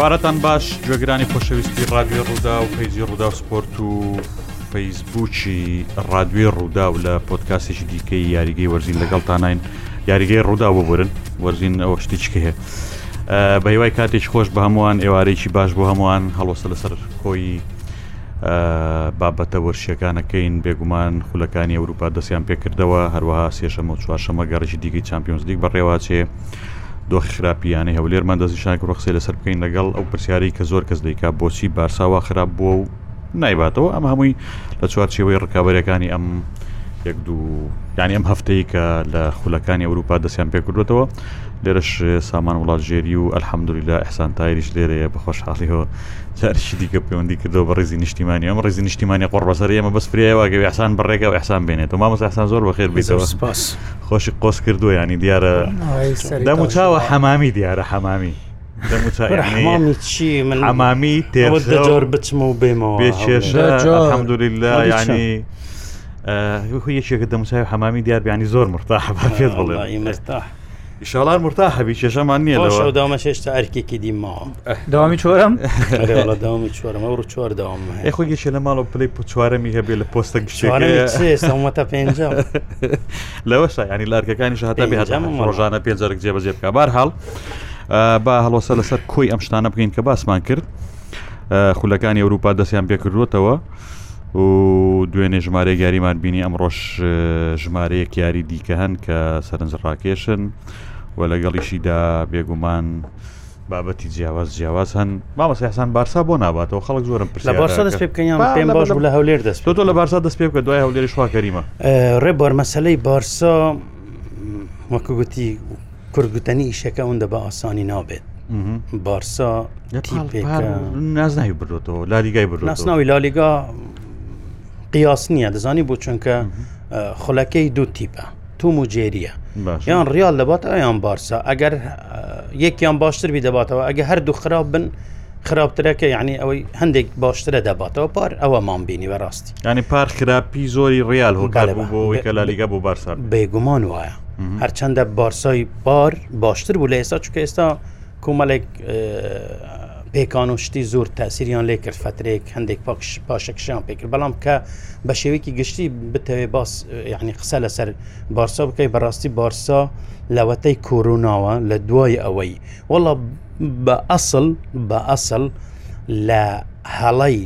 ئێوارەتان باش گوێگرانی خۆشەویستی ڕادوی ڕوودا و پەیزی ڕوودا و سپۆرت و فەیسبووکی ڕادوی ڕوودا و لە پۆتکاسێکی دیکەی یاریگەی وەرزین لەگەڵتانین یاریگەی ڕوودا ببورن وەرزین ئەوە شتێکی هەیە بەیوای کاتێک خۆش بە هەمووان ئێوارەیەکی باش بۆ هەمووان هەڵۆسە لەسەر کۆی بابەتە وەرشیەکانەکەین بێگومان خولەکانی ئەوروپا دەستیان پێکردەوە هەروەها سێشەمە و چوارشەمە گەڕژی دیگەی چمپیۆنس لیگ بەڕێواچێ. دۆخی خراپیانەی هەولێرمان دەزیشان ڕخسێ لەسەر بکەین لەگەڵ ئەو پرسیاری کە زۆر کەس دیکا بۆچی بارساوا خراپ بووە و نایباتەوە ئەم هەمووی لە چوارچەوەی ڕکابەرەکانی ئەم یەک دوو یعنی ئەم هەفتەی کە لە خولەکانی ئەوروپا دەستیان پێکردوێتەوە لێرەش سامان وڵاتژێری و ئەلحەمدوری لە ئەحسان تایریش لێرەیە بەخۆشحاڵیەوە جارشی دیکە پەیوەندی کردەوە بە ڕێزی نیشتیمانی ئەم ڕێزی نیشتیمانی قۆڕ بەسەر ئمە بەس پرێواگەوی ئەحسان بڕێگە و ئەحسان بێنێت و مامەس ئەحسان زۆر بەخێر بێتەوە سپاس خۆشی قۆس کردووە ینی دیارە دەم و چاوە حەمامی دیارە حەمامی. حمامی چی من ئەمامی تێجار بچم و بێمەوە بێچێشە حەمدوریلا ینی هو یەکێکە دەموچای حەمامی دیار بیانی زۆر مرتاح بە پێت بڵێ مرتاح ئیشالان مرتا هەبی کێشەمان نییە لەەوە دامە شێشتا ئەرکێکی دیماوە داوامی چۆرم داوامی چۆرم ئەو چوار داوام خۆی شە لە ماڵەوە پلی چوارەمی هەبێ لە پۆستە گشتێمەتە پێنج لەوەش ینی لارکەکانی شهتا ڕۆژانە پێنجەرک جێبەجێ بکە بار هەڵ با هەڵۆسە لەسەر کۆی ئەم شتانە بکەین کە باسمان کرد خولەکانی ئەوروپا دەستیان پێکردوتەوە. و دوێنێ ژمارە یاریمان بینی ئەم ڕۆژ ژمارەیەک یاری دیکە هەن کە سەرنجڕاکێشن و لەگەڵیشیدا بێگومان بابەتی جیاواز جیاواز هەن مامەس یاسان بارسا بۆ ناباتەوە خەڵک زۆرم پر لە بارسا دەست پێ بکەیان پێم باش لە هەولێر دەست تۆ لە بارسا دەست پێ بکە دوای هەولێری شواکەریمە ڕێبار مەسلەی بارسا وەکو گوتی کوردگوتنی ئیشەکە ئەوەندە بە ئاسانی نابێت بارسا نازناوی بردۆتەوە لالیگای بر ناسناوی لالیگا قیاس نییە دەزانی بۆ چونکە خولەکەی دوو تیپە توم و جێریە یان ڕیال دەبات ئایان بارسا ئەگەر یەکیان باشتر بی دەباتەوە ئەگە هەردوو خراپ بن خراپترەکە یعنی ئەوەی هەندێک باشترە دەباتەوە پار ئەوەمان بینی بەڕاستی ینی پار خراپی زۆری ڕیال هۆکار بۆ کە لا لیگە بۆ بارسا بێگومان وایە هەرچەندە بارسای بار باشتر بوو لە ئێستا چکە ئێستا کۆمەلێک پێکان و شتی زۆر تاسیریان لێ کرد فترێک هەندێک پاکش پاشەکشیان پێکرد بەڵام کە بە شێوەیەکی گشتی بتەوێ باس یعنی قسە لەسەر بارسا بکەی بەڕاستی بارسا لەوەتەی کۆروناوە لە دوای ئەوەی وڵە بە ئەسڵ بە ئەسڵ لە هەڵی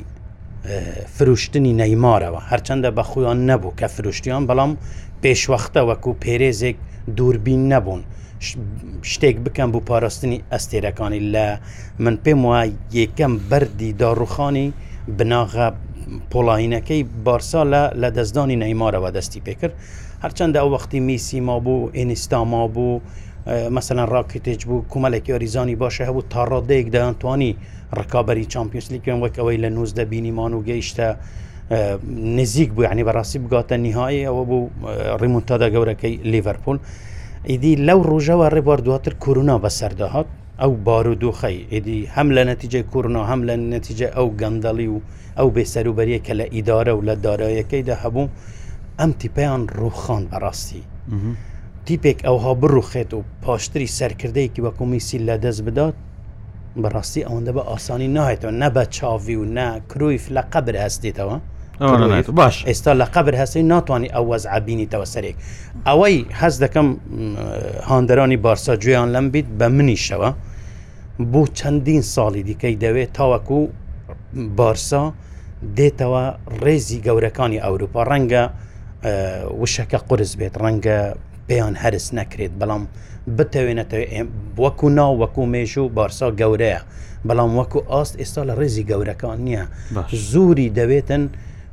فروشتنی نەیمارەوە هەرچەندە بە خۆیان نەبوو کە فروشتیان بەڵام پێشوەختە وەکو پێرێزێک دووربین نەبوون شتێک بکەم بۆ پاراستنی ئەستێرەکانی لە من پێم وای یەکەم بەری داڕوخانی بناغە پۆڵاینەکەی بارسا لە لە دەستدانی نەیمارەوە دەستی پێکرد هەرچەندە ئەو وەختی میسیما بوو ئینیستاما بوو مەسەەن ڕاکتێج بوو کومەلێکی ئۆریزانی باشە هەبوو تا ڕادەیەک دەیانتوانی ڕکابی چمپیۆسلی کوێن وەکەوەی لە نووز دەبینیمان و گەیشتە نزیک بوو عنی بەڕاستی بگاتە نیهایی ئەوە بوو ڕیمونتادا گەورەکەی لیڤەرپول ئیدی لەو ڕۆژەوە ڕێبوار دواتر کورونا بەسەردەهات ئەو بار و دووخەی ئیدی هەم لە نەتیجە کورونا هەم لە نەتیجە ئەو گەندەڵی و ئەو بێسەروبەریە کە لە ئیدارە و لە دارایەکەیدا هەبوو ئەم تیپیان ڕوخان بەڕاستی تیپێک ئەوها بڕوخێت و پاشتری سەرکردەیەکی بە کمیسی لە دەست بدات بەڕاستی ئەوەندە بە ئاسانی ناهێتەوە نە بە چاوی و نە کرویف لە قەبر هەستێتەوە باش ئێستا لە قبر هەستی ناتوانانی ئەو وەزعبینیتەوە سەرێک ئەوەی هەز دەکەم هاندەرانی بارسا گوێیان لەم بیت بە منیشەوە بۆ چەندین ساڵی دیکەی دەوێت تاوەکو بارسا دێتەوە ڕێزی گەورەکانی ئەوروپا ڕەنگە وشەکە قرس بێت ڕەنگە پێیان هەرس نەکرێت بەڵام بتەوێنێتەوە وەکو ناو وەکو مێژ و بارسا گەورەیە بەڵام وەکو ئاست ئێستا لە ڕێزی گەورەکان نییە زووری دەوێتن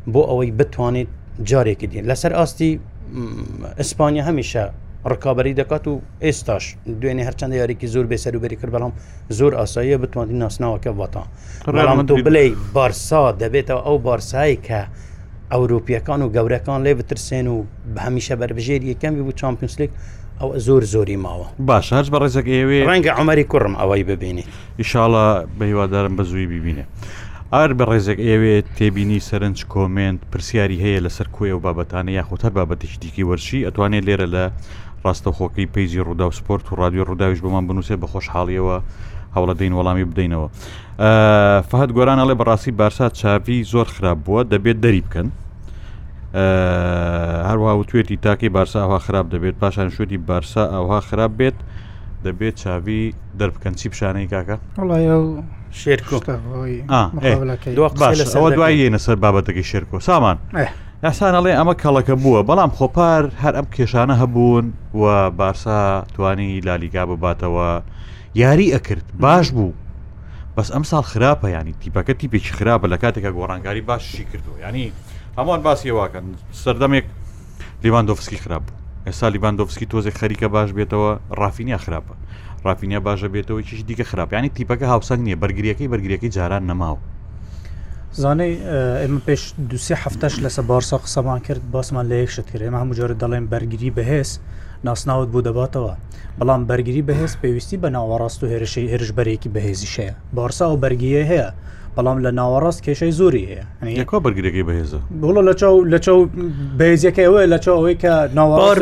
بۆ ئەوەی بتوانێت جارێکی دین لەسەر ئاستی ئیسپانیا هەمیشە ڕکابی دەکات و ئێستاش دوێنێ هەرچەند یاریکی زۆر بێسەروبەری کرد بەڵام زۆر ئاساییە بتوانین ناسناوەکە وەتان ڕام تۆ بلەی بارسا دەبێتەوە ئەو بارسایی کە ئەوروپیەکان و گەورەکان لێ بترسێن و هەمیشە بەربژێر یەکەمی بوو چمپیۆنسلیک ئەو زۆر زۆری ماوە باش هەرچ بە ڕێزەکە ئێوێ ڕەنگە ئەمەری کوڕم ئەوەی ببینی ئیشاڵە بە هیوادارم بە زووی ببینێ. ئار بە ڕێزێک ئێوێت تێبینی سەرنج کۆمنت پرسیاری هەیە لەسەر کوێ و بابەتانە یاخۆتە بابەتش دیکی وەرشی ئەتوانێت لێرە لە ڕاستەخۆکی پیجی ڕوودا و سپۆرت و رادیۆ ڕووداویش بۆمان بنووسێ بە خۆشحاڵیەوە هەوڵە دەین وەڵامی بدەینەوە فهد گۆرانەڵێ بەڕاستی بارسا چاوی زۆر خراپ بووە دەبێت دەری بکەن هەروها وتوێتی تاکەی بارسا ئەوها خراپ دەبێت پاشان شوێتی بارسا ئەوها خراپ بێت دەبێت چاوی دەربکەن چی پیشانەی کاکە شێرکۆ دوایە نەسەر بابەتەکەی شێرکۆ سامان یاسانەڵێ ئەمە کەڵەکە بووە بەڵام خۆپار هەر ئەم کێشانە هەبوون و بارسا توانی لالیگا بباتەوە یاری ئەکرد باش بوو بەس ئەم ساڵ خراپە ینی تیپەکە تیپێکی خراپە لە کاتێکە گۆڕانگاری باششی کردو ینی هەمووان باسیێواکەن سەردەمێک لیواندۆفسکی خراپ بوو ئێستا لیباندۆفسکی تۆزێک خەریکە باش بێتەوە ڕافینیا خراپە ڕافینیا باشە بێتەوە چش دیکە خراپیانی تیپەکە هاوسنگ نییە بەرگریەکەی بەرگریەکەی جاران نەماوە زانەی ئێمە پێش دوسێ هەفتش لەسە بارسا قسەمان کرد باسمان لە یەک شت کرد ئێمە هەموو جارە دەڵێن بەرگری بەهێز ناسناوت بوو دەباتەوە بەڵام بەرگری بەهێز پێویستی بە ناوەڕاست و هێرشەی هێرشبەرێکی بەهێزی شەیە بارسا و بەرگیە هەیە بەڵام لە ناوەڕاست کێشەی زۆری هەیە یەکۆ بەرگێکی بەهێز بڵە لە چاو لە چاو بەهێزیەکەەوە لە چاوەوەی کە ناوەڕاست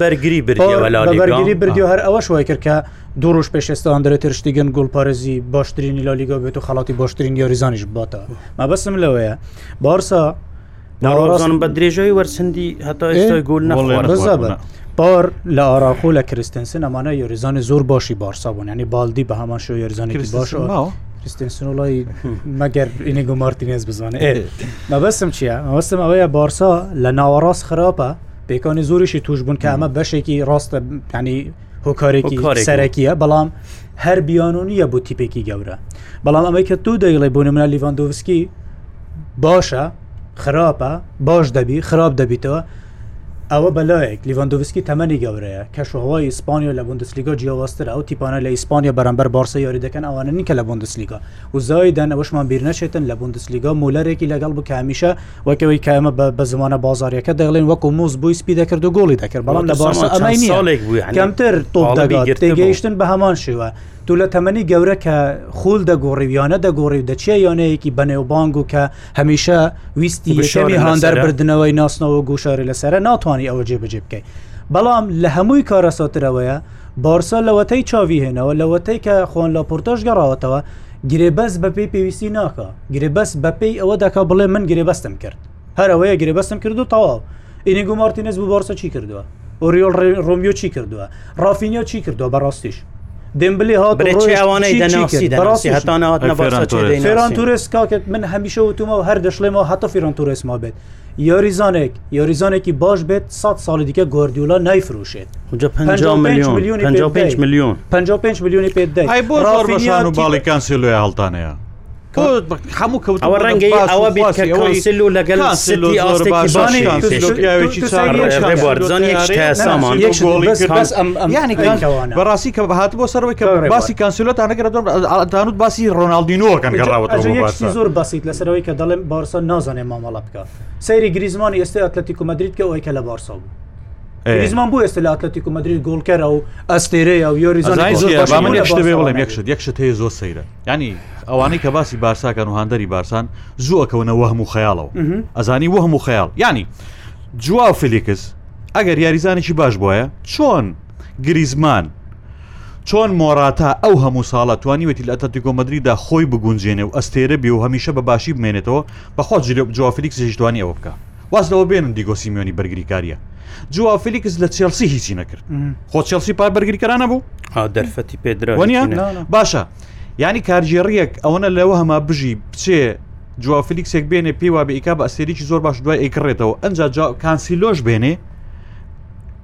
بەرگری بەرگری بردیو هەر ئەوە شوی کردکە دوو ڕۆژ پێشێستان دەرێت ترشتیگەن گوڵپارێزی باشترینی لالیگا بێت و خڵاتی باشترین یاریزانیش باتە مەبەسم لەوەیە بارسا ناڕۆزانم بە درێژەوەی وەرسندی هەتا ئێستا گول نەڵێ ڕزە بە. پار لە ئاراخۆ لە کریسنسن ئەمانە یۆریزانی زۆر باشی بارسا بوون ینی بالدی بە هەمان شو یۆریزانی باش کریسنسن وڵی مەگەر ئینگو مارتینێز بزانێ مەبەسم چییە؟ مەبەستم ئەوەیە بارسا لە ناوەڕاست خراپە پێکانی زۆریشی توش بوون کە ئەمە بەشێکی ڕاستە ینی هۆکارێکی سەرەکیە بەڵام هەر بیانونیە بۆ تیپێکی گەورە بەڵام ئەمەی کە تو دەیڵی بۆ منە لیڤاندۆوسکی باشە خراپە باش دەبی خراپ دەبیتەوە ئەوە بەلایەک لیڤندووسکی تەمەنی گەورەیە کە شوهوای ئیسپانیا لە بندسلیگا جیاواستر ئەو تیپانە لە ئیسپانیا بەرەمبەر بارسە یاری دەکەن ئەوانە نیکە لە بندسلیگا وزای دەن ئەوشمان بیر نەچێتن لە بندسلیگا مولەرێکی لەگەڵ بکامیشە وەکەوەی کامە بە زمانە بازاریەکە دەڵێن وەکو موز بووی سپی دەکرد و گۆڵی دەکرد بەڵام لە بارسە ئەمەنیڵێک کەمتر تۆڵگەگەیشتن بە هەمان شێوە تو لە تەمەنی گەورە کە خول دەگۆڕیویانە دەگۆڕی و دەچێ یانەیەکی بەنێوبانگ و کە هەمیشە ویستی شەمی هاندەربردنەوەی ناسنەوە گوشاری لەسرە ناتوانانی ئەوە جێبجێ بکەیت بەڵام لە هەمووی کارەساترەوەیە بارسا لەوەتەی چاوی هێنەوە لەوەتەی کە خۆن لە پۆرتۆش گەڕاوەتەوە گرێبەس بە پێی پێویستی ناکە گرێبەس بە پێی ئەوە دەکا بڵێ من گرێبەستم کرد هەر ئەوەیە گرێبەستم کرد و تەواو ئینیگو مارتینز بوو بارسە چی کردووە ئۆریۆل ڕۆمیۆ چی کردووە ڕافینیا چی کردووە بەڕاستیش دمبلی هات ئەوانەی دەناسیران تورست کاکت من هەمیشە وتومە و هەر دەشڵێمەوە هەتا فیران تورستما بێت یاریزانێک یاریزانێکی باش بێت 100 ساڵی دیکە گردیولا نایفروشێت 55 میلیون 55 میلیونی پێ باڵی کانسیلوی هەڵتانەیە هەموو کەوت ئەوە ڕەنگە ئەوە بسل و لەگەڵ بەڕاستی کە بەهات بۆ سەرەوەی کە باسی کانسیلۆت ئەگەرە دانوت باسی ڕۆناالدینۆکەن گەڕاوەوە زۆر باسییت لەسەرەوەی کە دەڵێن بارسا نازانێ مامەڵە بکە سەیری گریزمانی ئێستا ئەتلەتی کومەدریت کە ئەوی کە لە بارسا بوو زمان بۆ ئێستا لە ئەتلەتیک و مدرری گۆڵکەرە و ئەستێرەیە و یۆریزانڵێم یەکشت یەکشت هەیە زۆر سەیرە ینی ئەوانەی کە باسی بارساکەن و هەندەری بارسان زووەکەونە وەهم و خەیاڵەوە ئەزانی وەهم و خەیاڵ ینی جوا فلیکس ئەگەر یاریزانێکی باش بواە چۆن گریزمان چۆن مۆراتە ئەو هەموو ساڵە توانیوێتی لە ئەتەتیگۆمەدریدا خۆی بگونجێنێ و ئەستێرە بێ و هەمیشە بە باشی بمێنێتەوە بەخۆ جلب جوافلیکس هیچ توانی ئەوە بکە واز لەوە بێنن دیگۆسیمیۆنی بەرگریکاریە جووا فلیکس لە چێلسی هیچی نەکرد خۆ چێلسی پای بەرگریکەرانە بوو دەرفەتی پێدرانیە باشە ینی کارژێڕیەک ئەوەنە لەوە هەما بژی بچێ جووا فلیکسێک بێنێ پێی وا بە ئیکا بە ئەسێریی زۆر باش دوای ئەیکڕێتەوە ئەنج کانسیلۆش بێنێ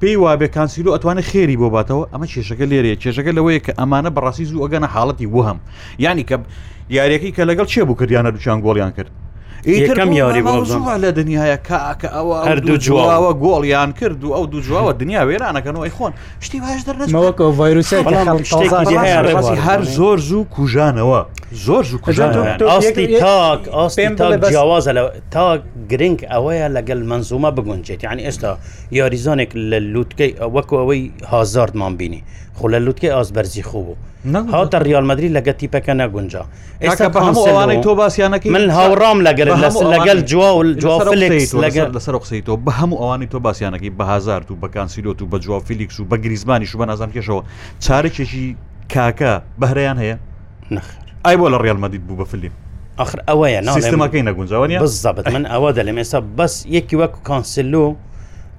پێی وا بێ کانسیلو ئەتوانە خێری بۆ باتەوە ئەمە کێشەکە لێرێ کێشەکە لەوەیە کە ئەمانە بەڕاستی زوو ئەگەنە حاڵەتی وهم ینی کە یاریەکەی کە لەگەڵ چێ بوو کردیانە دوچان گۆڵیان کرد یەکەم یاری لە دنیاە کاکە ئەوە هەردوو جواوە گۆڵیان کرد و ئەو دوو جواوە دنیا وێرانەکەنەوەی خۆن شتی باش دەرنەوەکە ڤایروس هەر زۆر زوو کوژانەوە زۆر زوو کوژانستی تاک ئاستێن جیاوازە لە تا گرنگ ئەوەیە لەگەل منزومە بگونجێت یعنی ئێستا یاریزانێک لە لووتکەی وەکو ئەوەی هازاردمان بینی خو لە لوتکە ئاسبەرزی خوب بوو هاتە ریالمەدرری لەگە تیپەکە نەگونجا ئێستا بەوانەی تۆ باسییانەکە من هاوڕام لەگەر لەگەل لەسەر قسەیتەوە بە هەموو ئەوانی تۆ باسییانەکەی بە هزار و بەکانسیلۆت و بە جووا فیلیکس و بە گریزمانیش و بە نازان کێشەوە چارێکێکی کاکە بەهرەیان هەیە ئای بۆ لە ڕێلمەدید بوو بە فلیم آخر ئەوەیە ناڵێمەکەی نەگونجاوە بزبت من ئەوە دەلێم ئێستا بەس یەکی وەکو کانسللو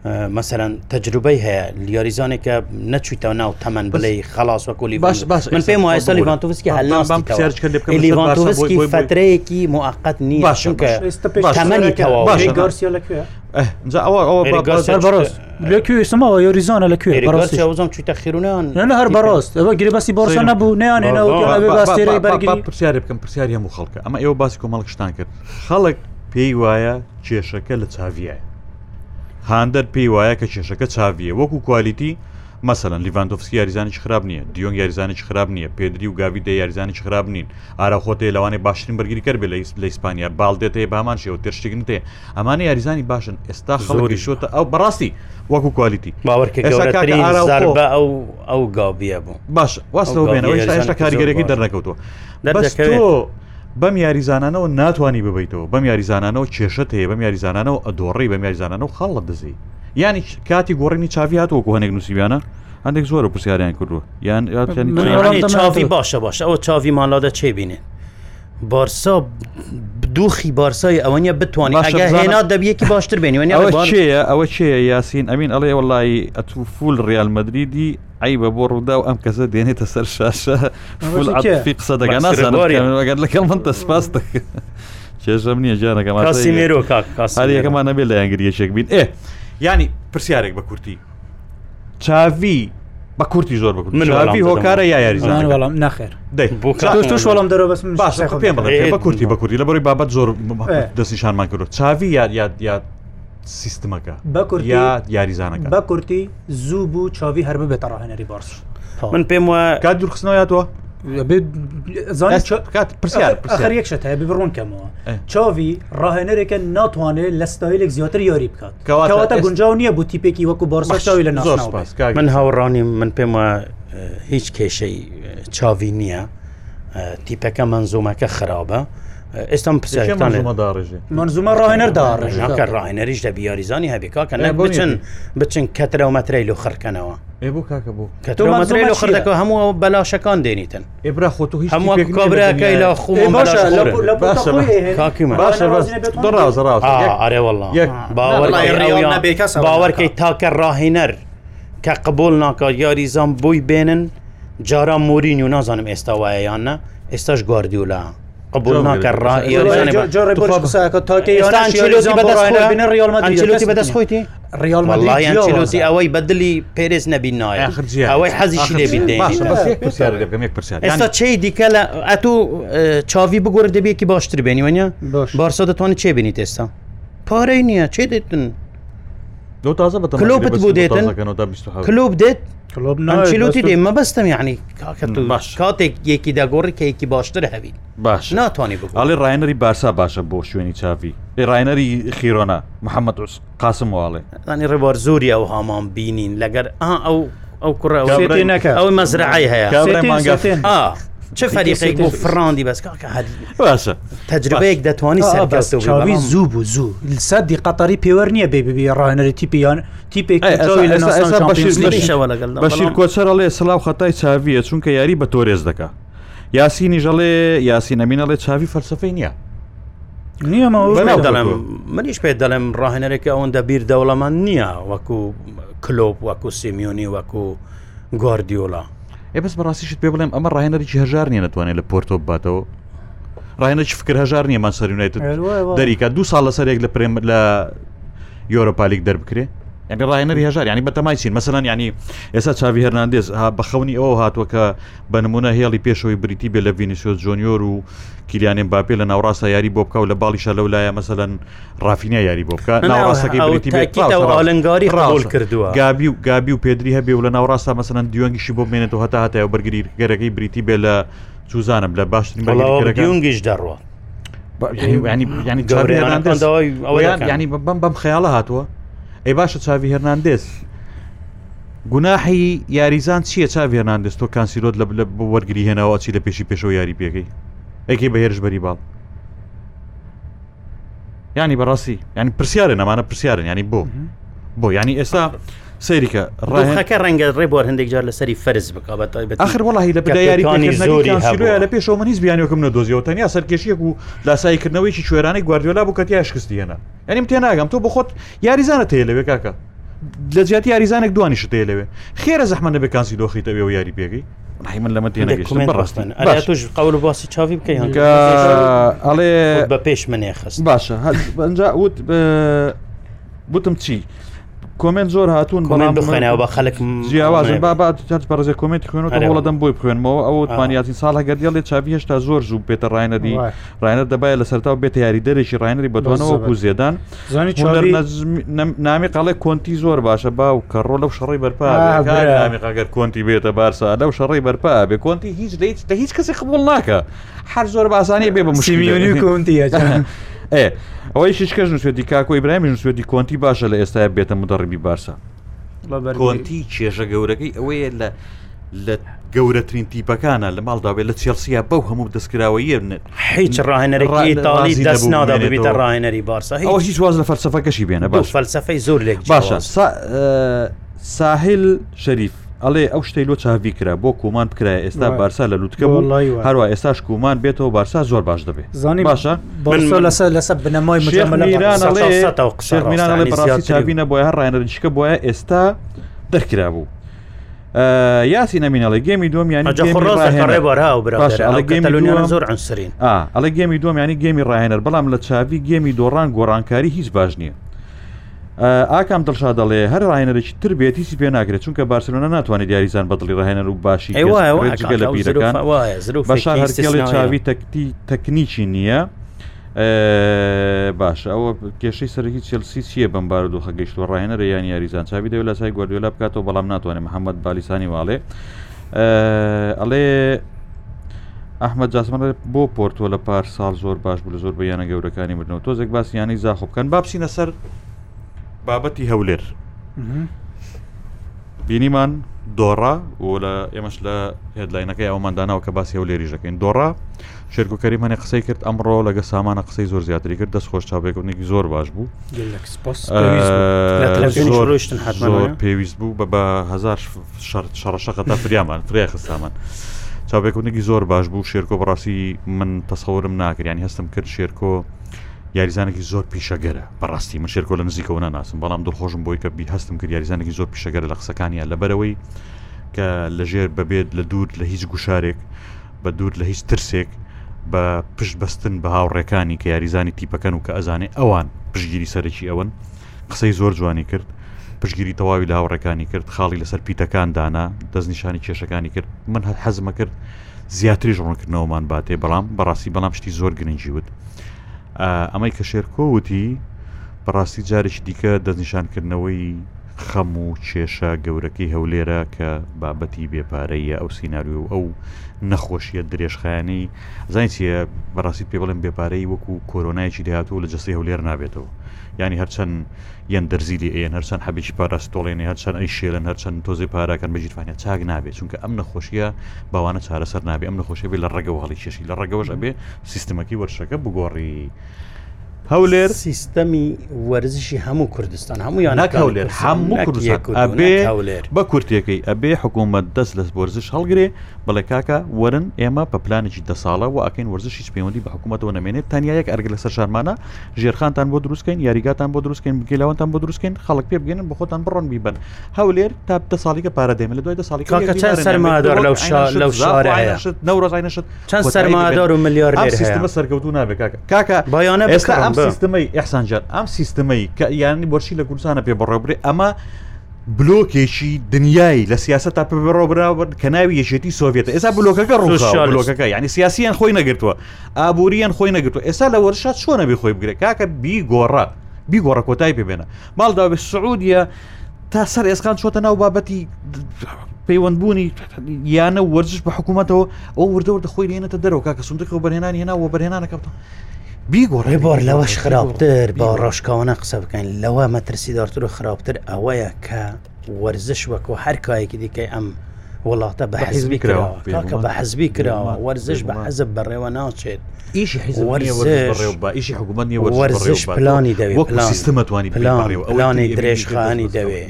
مەسەرەن تەجروبەی هەیە لیۆریزانێکە نەچیتە ناو تەمەەن بڵێ خلاص وەکولی باش باش من پێم وایستا لیڤانتوفسکی هەلناسکی فترەیەکی موقت نییە چونکە لەکوێسمەوە یۆریزانە لەکوێزم چیتە خیرونان لە هەر بەڕاست ئەوە گری بەسی بۆسە نەبوو نیانێنەوە پرسیارێ بکەم پرسیاری هەموو خەڵکە ئەمە ئێوە باسی کۆمەڵک شتان کرد خەڵک پێی وایە کێشەکە لە چاویایە هاندەر پێی وایە کە کێشەکە چاویە وەکو کوالیتی مەسەن لیڤندۆفسکی یاریزانی خراب نییە دیۆنگ یاریزانی خراب نییە پێدری و گاوی دە یاریزانی خراب نین ئارا خۆتێ لەوانێ باشترین بەرگری کرد لە لە ئیسپانیا باڵدێتێ بامان شێوە تێشتگن تێ ئەمانە یاریزانی باشن ئێستا خەڵی شوتە ئەو بەڕاستی وەکو کوالیتی باوەڕکە ئەو ئەو گاوبیە بوو باش واستەوە بێنەوە هێشتا کاریگەرێکی دەرنەکەوتەوە دەستۆ بەم یاریزانانەوە ناتوانانی ببیتەوە بەم یاریزانانەوە کێشت هەیە بەم یاریزانانەوە ئەدۆڕی بەم یاریزانانەوە خەڵە دزی ینی کاتی گۆڕینی چاوی هاتووەکو هەنێک نووسیبیانە هەندێک زۆرە پرسیاریان کردووە یان چاوی باشە باش ئەوە چاوی مالادە چێ بینێ بارسا دوخی بارسای ئەوەنە بتوانین هێنا دەبیەکی باشتر بێنی ئەوە چێە ئەوە چێە یاسین ئەمین ئەڵێ وڵی ئەتوفول ریال مدریدی عیبە بۆ ڕوودا و ئەم کەسە دێنێتە سەر شاشە فی قسە دەگەن نازانگەر لەکەڵ من دەسپاس دەکە چێژەم نییە جانەکەمەرۆ یەکەمان نەبێت لە یانگریەشێک بین ئێ ینی پرسیارێک بە کورتی چاوی بە کورتی زۆر بکن منوی هۆکارە یا یاریزان وەڵام نخێر توش وەڵام دەرە بەس باش پێم بڵێ بە کورتی بە کوردی لە بەری بابەت زۆر دەستنیشانمان کرد چاوی یاد یاد یاد سیستمەکە بە یا یاریزانەکە بە کورتی زوو بوو چاوی هەر ببێتە ڕاهێنەری بارس من پێم وایە کا دوورخستنەوەیاتەوە یەکشت هەیە بڕۆن کەمەوە چاوی ڕاهێنەرێکە ناتوانێت لە ستایلێک زیاتر یاری بکات کەواتە گونجاو نییە بۆ تیپێکی وەکو بارسەشاوی لە ناز من هاوڕانی من پێم هیچ کێشەی چاوی نییە تیپەکە منزومەکە خراپە ئێستا منزومە ڕاهێنەرداڕژناکە ڕاهێنەریش لە بیاریزانی هەبیکاکە نە بچن بچن کەترەومەترەی لە خڕکەنەوە کەترۆمەترەی لە خردەکە هەموو بەلاشەکان دێنیتن ئێبرا خۆ هەموو کابراەکەی لە خۆڕاوەڵ باوەکەی تاکە ڕاهێنەر کە قبول ناکات یاریزان بووی بێنن جاران مورین و نازانم ئێستا وایە یانە ئێستاش گواردیولا. بەدەستخۆیتی ریالمەڵیانلوتی ئەوەی بەدلی پێرز نەبینایە ئەوەی حەزیش لێبین ئێستا چی دیکە لە ئەتو چاوی بگوۆر دەبێکی باشتر بێنی وەنە بارسا دەتوانێت چێ بینیت ئێستا پارەی نییە چێ دێتن لو تازه كلوب بو ديتن كلوب ديت کلوب ناچلوتی دی مەبەستم یعنی کاتێک یەکی داگۆڕی کە یەکی باشتر هەبی باش ناتوانانی بڵێ ڕایەنەری بارسا باشە بۆ شوێنی چاوی ڕایەنەری خیرۆنا محەممەد قاسم واڵێ ئەنی ڕێبار زۆری ئەو هامان بینین لەگەر ئەو ئەو کوڕ ئەو مەزرعی هەیە چه فەریقێک بۆ فڕاندی بەسکە تەجربەیەک دەتوانانی سەرکەستەوی زوو بوو زوو سەدی قەتەری پێوە نییە بێبی ڕایەنەری تیپیان تیپێکبشیر کۆچەرەڵێ سلااو خەتای چاویە چونکە یاری بە تۆرێز دەکا یاسینی ژەڵێ یاسینەمینەڵێ چاوی فەرسەفەی نییە نیەڵێم منیش پێ دەڵێم ڕاهێنەرێکە ئەوەندە بیر دەوڵەمان نییە وەکو کلۆپ وەکو سیمیۆنی وەکو گواردیۆلا ئێ بەس بەڕاستیشت پێ بڵێم ئەمە ڕاهێنەری هەژار نیە نتوانێت لە پۆرتۆ باتەوە ڕایەنە چ فکر هەژار نیە ماسەریونایت دەریکە دو ساڵ لەسەرێک لە پرێم لە یۆرۆپالیک دەربکرێ ڕایەنەری هەژار ینی بەتەمای چین مەسەەن ینی ئێستا چاوی هەرناندێز بە خەونی ئەوە هاتووەکە بە نمونە هێڵی پێشەوەی بریتی بێ لە ڤینیسیۆ جۆنیۆر و کیلیانێن باپێ لە ناوڕاستە یاری بۆ بکە و لە باڵیشە لەو لایە مەسەەن ڕافینیا یاری بۆ بکە ناوڕاستەکەی بریتیلنگاری ڕاول کردووە گابی و گابی و پێدری هەبێ و لە ناوڕاستە مەسەن دیوەنگیشی بۆ بمێنێتەوە هەتا هەتا بەرگری گەرەکەی بریتی بێ لە جوزانم لە باشترین بەگەگەنگیش دەڕوە ینی ینی گەورەیان ینی بەم بەم خەیاڵە هاتووە ئەی باشە چاوی هێرناندێز گوناحی یاریزان چییە چاوی هێرناندێز تۆ کانسیلۆت لە وەرگری هێناوە چی لە پێشی پێشەوە یاری پێەکەی ئەیکی بەهێرش بەری باڵ ینی بەڕاستی ینی پرسیارە نەمانە پرسیارن ینی بۆ بۆ ینی ئێستا سەیریکە ڕەکە ڕەنگە ڕێبوار هەندێک جار لە سەری فەرز بکات آخر وڵی لە یاریانی لە پێشەوە منیز بیانیەکەم نە دۆزیەوە تەنیا سەرکێشیەک و لاساییکردنەوەیکی شوێرانی گواردیۆلا بوو کەتی یاشکستیێنە ئەنیم تێ ناگەم تۆ بخۆت یاریزانە تێ لەوێ کاکە لە زیاتی یاریزانێک دوانیش تێ لەوێ خێرە زەحمە نەبێ کانسی دۆخیتەوێ و یاری پێگەی من لەمە تێنەگەشتن توش قەول باسی چاوی بکەین ئەڵێ بە پێش منێ خست باشە هەنجا وت بتم چی؟ کمنت زۆر هاتوون بەڵام بخێنەوە بە خەلک جیاوازن بابات هەر پەرزە کمنت خوێنەوە وڵدەم بۆی بخوێنمەوە ئەو توانیاتی ساڵ هەگەدیڵێ چاوی هێشتا زۆر زوو بێتە ڕایەنەدی ڕایەت دەبای لە سەرتا بێت یاری دەرێکی ڕایەنری بەدوانەوە بوو زێدان نامی قەڵێ کۆنتی زۆر باشە باو کە ڕۆ لەو شەڕی بەرپاگەر کۆنتی بێتە بارسا لەو شەڕی بەرپا بێ کۆنتی هیچ لە هیچ کەسی قبول ناکە هەر زۆر باسانی بێ بە مشیمیونی کۆنتیە ئێ ئەوەی شکەژن سوێتی کاکۆ ئیبراهیمیژن سوێتی کۆنتی باشە لە ئێستا بێتە مدەڕبی بارسا کۆنتی کێژە گەورەکەی ئەوەیە لە لە گەورەترین تیپەکانە لە ماڵداوێت لە چێلسیە بەو هەموو دەستکراوەیە هیچ ڕاهێنەرێکی دەست نادا ببیتە ڕاهێنەری بارسا ئەو هیچ واز لە فەلسفەکەشی بێنە باش فەلسفەی زۆر لێک باشە ساحل شەریف ئەڵێ ئەو شتەی لۆ چاوی کرا بۆ کومان بکرای ئێستا بارسا لە لووتکە بوو هەروە ئێستاش کومان بێتەوە بارسا زۆر باش دەبێت زانانی باشە لەسە لەسە بنەمای میرانڵێ بەڕاستی چاوینە بۆە هەر ڕایەنەرنجکە بۆە ئێستا دەرکرا بوو. یاسی نەمینەڵی گەمی دۆمیانی زۆر ئەسرین ئەڵە گەمی دۆمیانی گەمی ڕاهێنەر بەڵام لە چاوی گەمی دۆڕان گۆڕانکاری هیچ باش نییە ئاکام دڵشا دەڵێ هەر ڕایەنەرێکی تر بێتیسی پێ ناگرێت چونکە بارسلونا ناتوانێت دیاریزان بەدڵی ڕێنەر و باشی لە بیرەکان بەشار هەرێ چاوی تەکتی تەکنیکی نییە. باشە ئەوە کێشەی سەرکی چلسی چیە بمبار و خەگەیشتوە ڕێنەر یان یاریزان چاوی دەو لە سای گواردیۆلا بکاتەوە بەڵام ناتوانێت محەممەد بالیسانی واڵێ ئەڵێ ئەحمد جاسمانە بۆ پۆرتۆ لە پار ساڵ زۆر باش بوو لە زۆر بە یانە گەورەکانی بنەوە تۆزێک باسییانی زاخۆ بکەن با بچینە سەر بابەتی هەولێر بینیمان دۆڕا و لە ئێمەش لە هێدلاینەکەی ئەومانداناەوە کە باسی هەولێری ژەکەین دۆڕا شێرکوکەری منێ قسەی کرد ئەمڕۆ لەگە سامانە قسەی زۆر زیاتری کرد دەست خۆش چاپێکونێکی زۆر باش بوو زۆر پێویست بوو بە بەهزار شەڕەشەقە تا فریامان فریاخ سامان. چاپێکونێکی زۆر باش بوو شێرکۆ بەڕاستی من تەسەورم ناکرد ینی هەستم کرد شێرکۆ یاریزانێکی زۆر پیشەگەرە بەڕاستی من شێرکۆ لە نزیکەوە ناناسم بەڵام دڵخۆشم بۆی کە بی هەستم کرد یاریزانێکی زۆر پیشەگەرە لە قسەکانیان لەبەرەوەی کە لەژێر ببێت لە دوور لە هیچ گوشارێک بە دوور لە هیچ ترسێک بە پشت بەستن بە هاوڕێکانی کە یاریزانی تیپەکەن و کە ئەزانێ ئەوان پشگیری سەرەکی ئەوەن قسەی زۆر جوانی کرد پشگیری تەواوی لە هاوڕەکانی کرد خاڵی لەسەر پیتەکان دانا دەستنیشانی کێشەکانی کرد من هەر حەزمە کرد زیاتری ژڕونکردنەوەمان باتێ بەڵام بەڕاستی بەڵام شتی زۆر گرنگجیوت ئەمەی کە شێرکۆوتی بەڕاستی جارێکی دیکە دەستنیشانکردنەوەی خەم و کێشە گەورەکەی هەولێرە کە بابەتی بێپارەیە ئەو سینناوی و ئەو نەخۆشیە درێژخایانی زانیتە بەڕاستی پێ بڵێن بێپارەی وەکو کۆرۆنایکی دەهاتوو لە جەسی هەولێر نابێتەوە ینی هەرچەند یەن دەزیلی ئەن هەرچەند حەبیی پاراستۆڵێنی هەرچەند ئەی شێلن هەرچەند تۆزی پاراکەن بەجیتوانێت چاک نابێت چونکە ئەم نەخۆشیە باوانە چارەسەر نابێ ئەم نەخۆشیێ لە ڕێگەوەڵی چێشی لە ڕێگەوەش ئەبێ سیستمەکی وەرشەکە بگۆڕی. هەولێر سیستەمی وەرزشی هەموو کوردستان هەموو یان ناکەولێر هەموو کوردستانێ بە کورتەکەی ئەبێ حکوومەت دەست لە وەرزش هەڵگرێ بەڵێ کاکە وەرن ئێمە پە پلانێکی دە ساڵە و ئاکەین وەرزشی سپەیوەندی بە حکوومەتەوە نامێنێت تەنیا یەک ئەرگ لەسەر شارمانە ژێرخانتان بۆ دروستکەین یاریگاتان بۆ دروستکەین بگەلاوانتان بۆ دروستکەین خەڵک پێ بگەن بە خۆتان بڕۆن بیبن هەولێر تا دە ساڵیکە پارادێمە لە دوای دە ساڵی سەرمادار لەو لەو شارەشت نەڕزای نشت چەند سەرمادار و ملیار سیستمە سەرکەوتو نابێت کاکە کاکە بایانە ئێستا ئەم سیستمەی ئەحسانجار ئەم سیستمەی کە یانی بۆچی لە کوردستانە پێ بەڕێبرێ ئەمە بلۆکێکی دنیای لە سیاست تا پێڕۆبراوە کە ناوی یەشێتی سۆڤێتە ئێستا بلۆکەکە ڕۆژلۆکەکە ینی سیاسیان خۆی نەگرتووە ئابوووریان خۆی نەگرتووە ئێستا لە وەرشات چۆنە بێ خۆی بگرێت کاکە بیگۆڕە بیگۆڕە کۆتای پێبێنە ماڵدا بە سعودیە تا سەر ئێسکان چۆتە ناو بابەتی پەیوەندبوونی یانە وەرزش بە حکوومەتەوە ئەو وردەوردە خۆی لێنێتە دەرەوە کاکە سندەکە بەرهێنانی هێناوە بەرهێنانەکەوتەوە. بیگۆڕێ بۆر لەوەش خراپتر بە ڕۆژکەوانە قسە بکەین لەوە مەترسی دارتر و خراپتر ئەوەیە کە وەرزش وەکو هەر کایەکی دیکەی ئەم وڵاتە بە حزبی کراوەکە بە حزبی کراوە وەرزش بە حەزب بەڕێوە ناچێت ئیشی ئیشی حکوومەتیوەرزش پلانی دەوێتمەتوانی پلانی درێژخانی دەوێت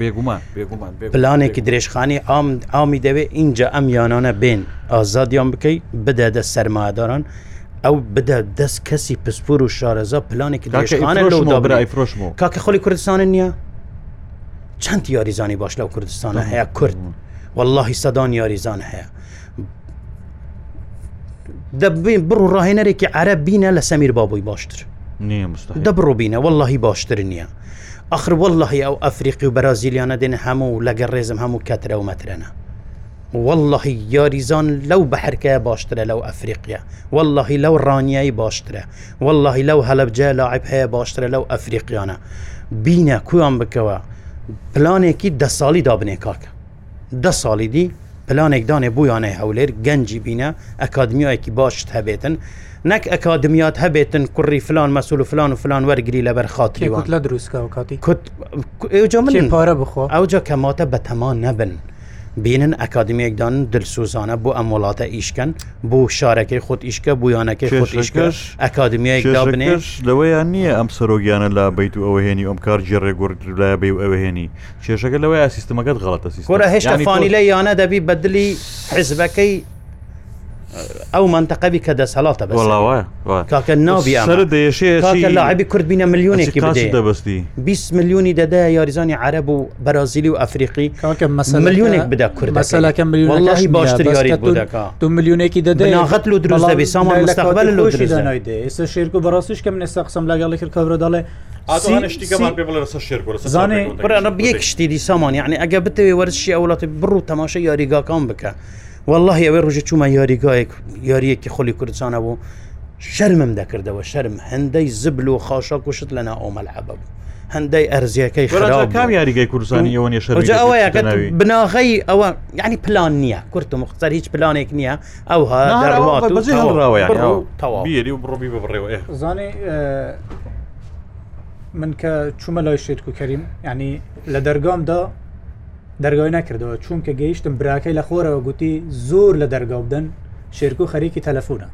پلانێکی درێژخانی ئامی دەوێت اینجا ئەم یانانە بێن ئازادیان بکەیت بدەدە سەرماداران ئەو بدە دەست کەسی پسپور و شارەزە پلانێکی داشانەفرۆشمەوە کاکە خۆلی کوردستانە نییە چەند یاریزانی باش لەو کوردستانە هەیە کورد واللهی سەدان یاریزان هەیە دەبین بڕ و ڕاهێنەرێکی عرە بینە لە سەمیر بابووی باشتر دەبڕۆ بینە واللهی باشتر نییە ئەخر واللهی ئەو ئەفریقی و بەرازیلیانە دێنە هەموو لەگە ڕێزم هەموو کەترە و مەترەنە واللهی یاریزان لەو بەحرکە باشترە لەو ئەفریقیا واللهی لەو ڕانیایی باشترە واللهی لەو هەلبجە لاعب هەیە باشترە لەو ئەفریقیانە بینە کویان بکەوە پلانێکی دە ساڵی دابنێ کاکە دە ساڵی دی پلانێک دانێ بویانێ هەولێر گەنجی بینە ئەکادمیایەکی باشت هەبێتن نەک ئەکادمیات هەبێتن کوڕی فلان مەسول و فلان و فلان وەرگری لەبەر خاتری لە دروستکە کاتی پارە بخۆ ئەوجا کەماتە بەتەمان نەبن. بینن ئەکادمیەکدان دلسوزانە بۆ ئەم وڵاتە ئیشکەن بۆ شارەکەی خۆت ئیشکە بویانەکەی خۆتیشکەش ئەکادمیەکدا بنێش لەوەیان نییە ئەم سەرۆگیانە لا بیت و ئەوهێنی ئەم کار جێڕێ گورد لای بێ ئەوهێنی کێشەکە لەوەی سیستمەکەت غڵەتە سیستۆرە هێشتا فانی لە یانە دەبی بەدلی حزبەکەی ئەو منتەقەبی کە دەسەڵاتە بە کاکە ناوی لاعبی کورد بینە ملیۆنێکی دەبستی 20 میلیونی دەدا یاریزانی عرب و بەرازیلی و ئەفریقی ملیونێک بدا کورد مەسەلەکە میلیۆنی باشتر یاری دو میلیونێکی دەداغت و دروستبی سامان ئێستا شێرک و بەڕاستیش کە من ئێستا قسم لەگەڵی کرد کەورە دەڵێ زانێ بڕە بەیەک شتی دی سامان یعنی ئەگە بتەوێ وەرزشی ئەوڵاتی بڕ و تەماشە یاریگاکان بکە. والله ئەوەی ڕژە چوومە یاریگایەک یاریەکی خۆلی کوردستانە بوو شەرمم دەکردەوە شەرم هەندەی زبل و خاشە کوشت لەنا ئۆمەلعبە بوو هەندەی ئەرزیەکەی کام یاریگەی کوردستانی ئەوە ئەوەیە بناغی ئەوە ینی پلان نییە کورت و مختەر هیچ پلانێک نییە ئەو هەڕاوەیەری و بڕۆبی بڕێوە زانێ من کە چوومە لای شێت و کەریم ینی لە دەرگامدا دەرگای نەکردەوە چونکە گەیشتم براکەی لە خۆرەوە گوتی زۆر لە دەرگاو بدەن شێرک و خەریکی تەلەفۆنە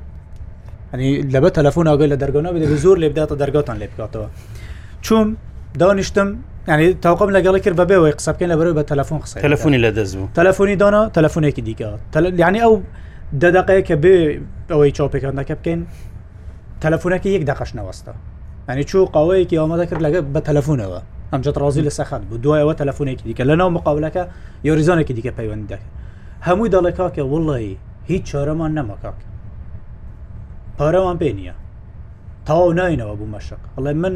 ئەنی لەبە تەلەفۆن ئەگەل لە دەرگەنا بێت زۆر لێ بداتە دەرگاتان لێ بکاتەوە چوم دانیشتم ینی تاقم لەگەڵ کرد بەبێەوەی قسەکەن لە بەرەوە بە تەلفۆن قسە تەلفۆنی لە دەزبوو تەلفۆنی دانا تەلفۆنێکی دیکە ینی ئەو دەدەقەیە کە بێ ئەوەی چاوپێکەکە بکەین تەلفۆنەکە یەک دەقەش نەوەستە ئەنی چوو قاوەیەکی ئامادە کرد لەگە بە تەلەفونەوە ئەمجد ڕازی لە سەخات بوو دوایەوە تەلەفونێکی دیکە لەناو مقابلەکە یۆریزانێکی دیکە پەیوەندی دەکە هەمووی دەڵێ کاکە وڵی هیچ چارەمان نەمەکاک پارەمان پێ نییە تاو ناینەوە بوو مەشق ئەڵێ من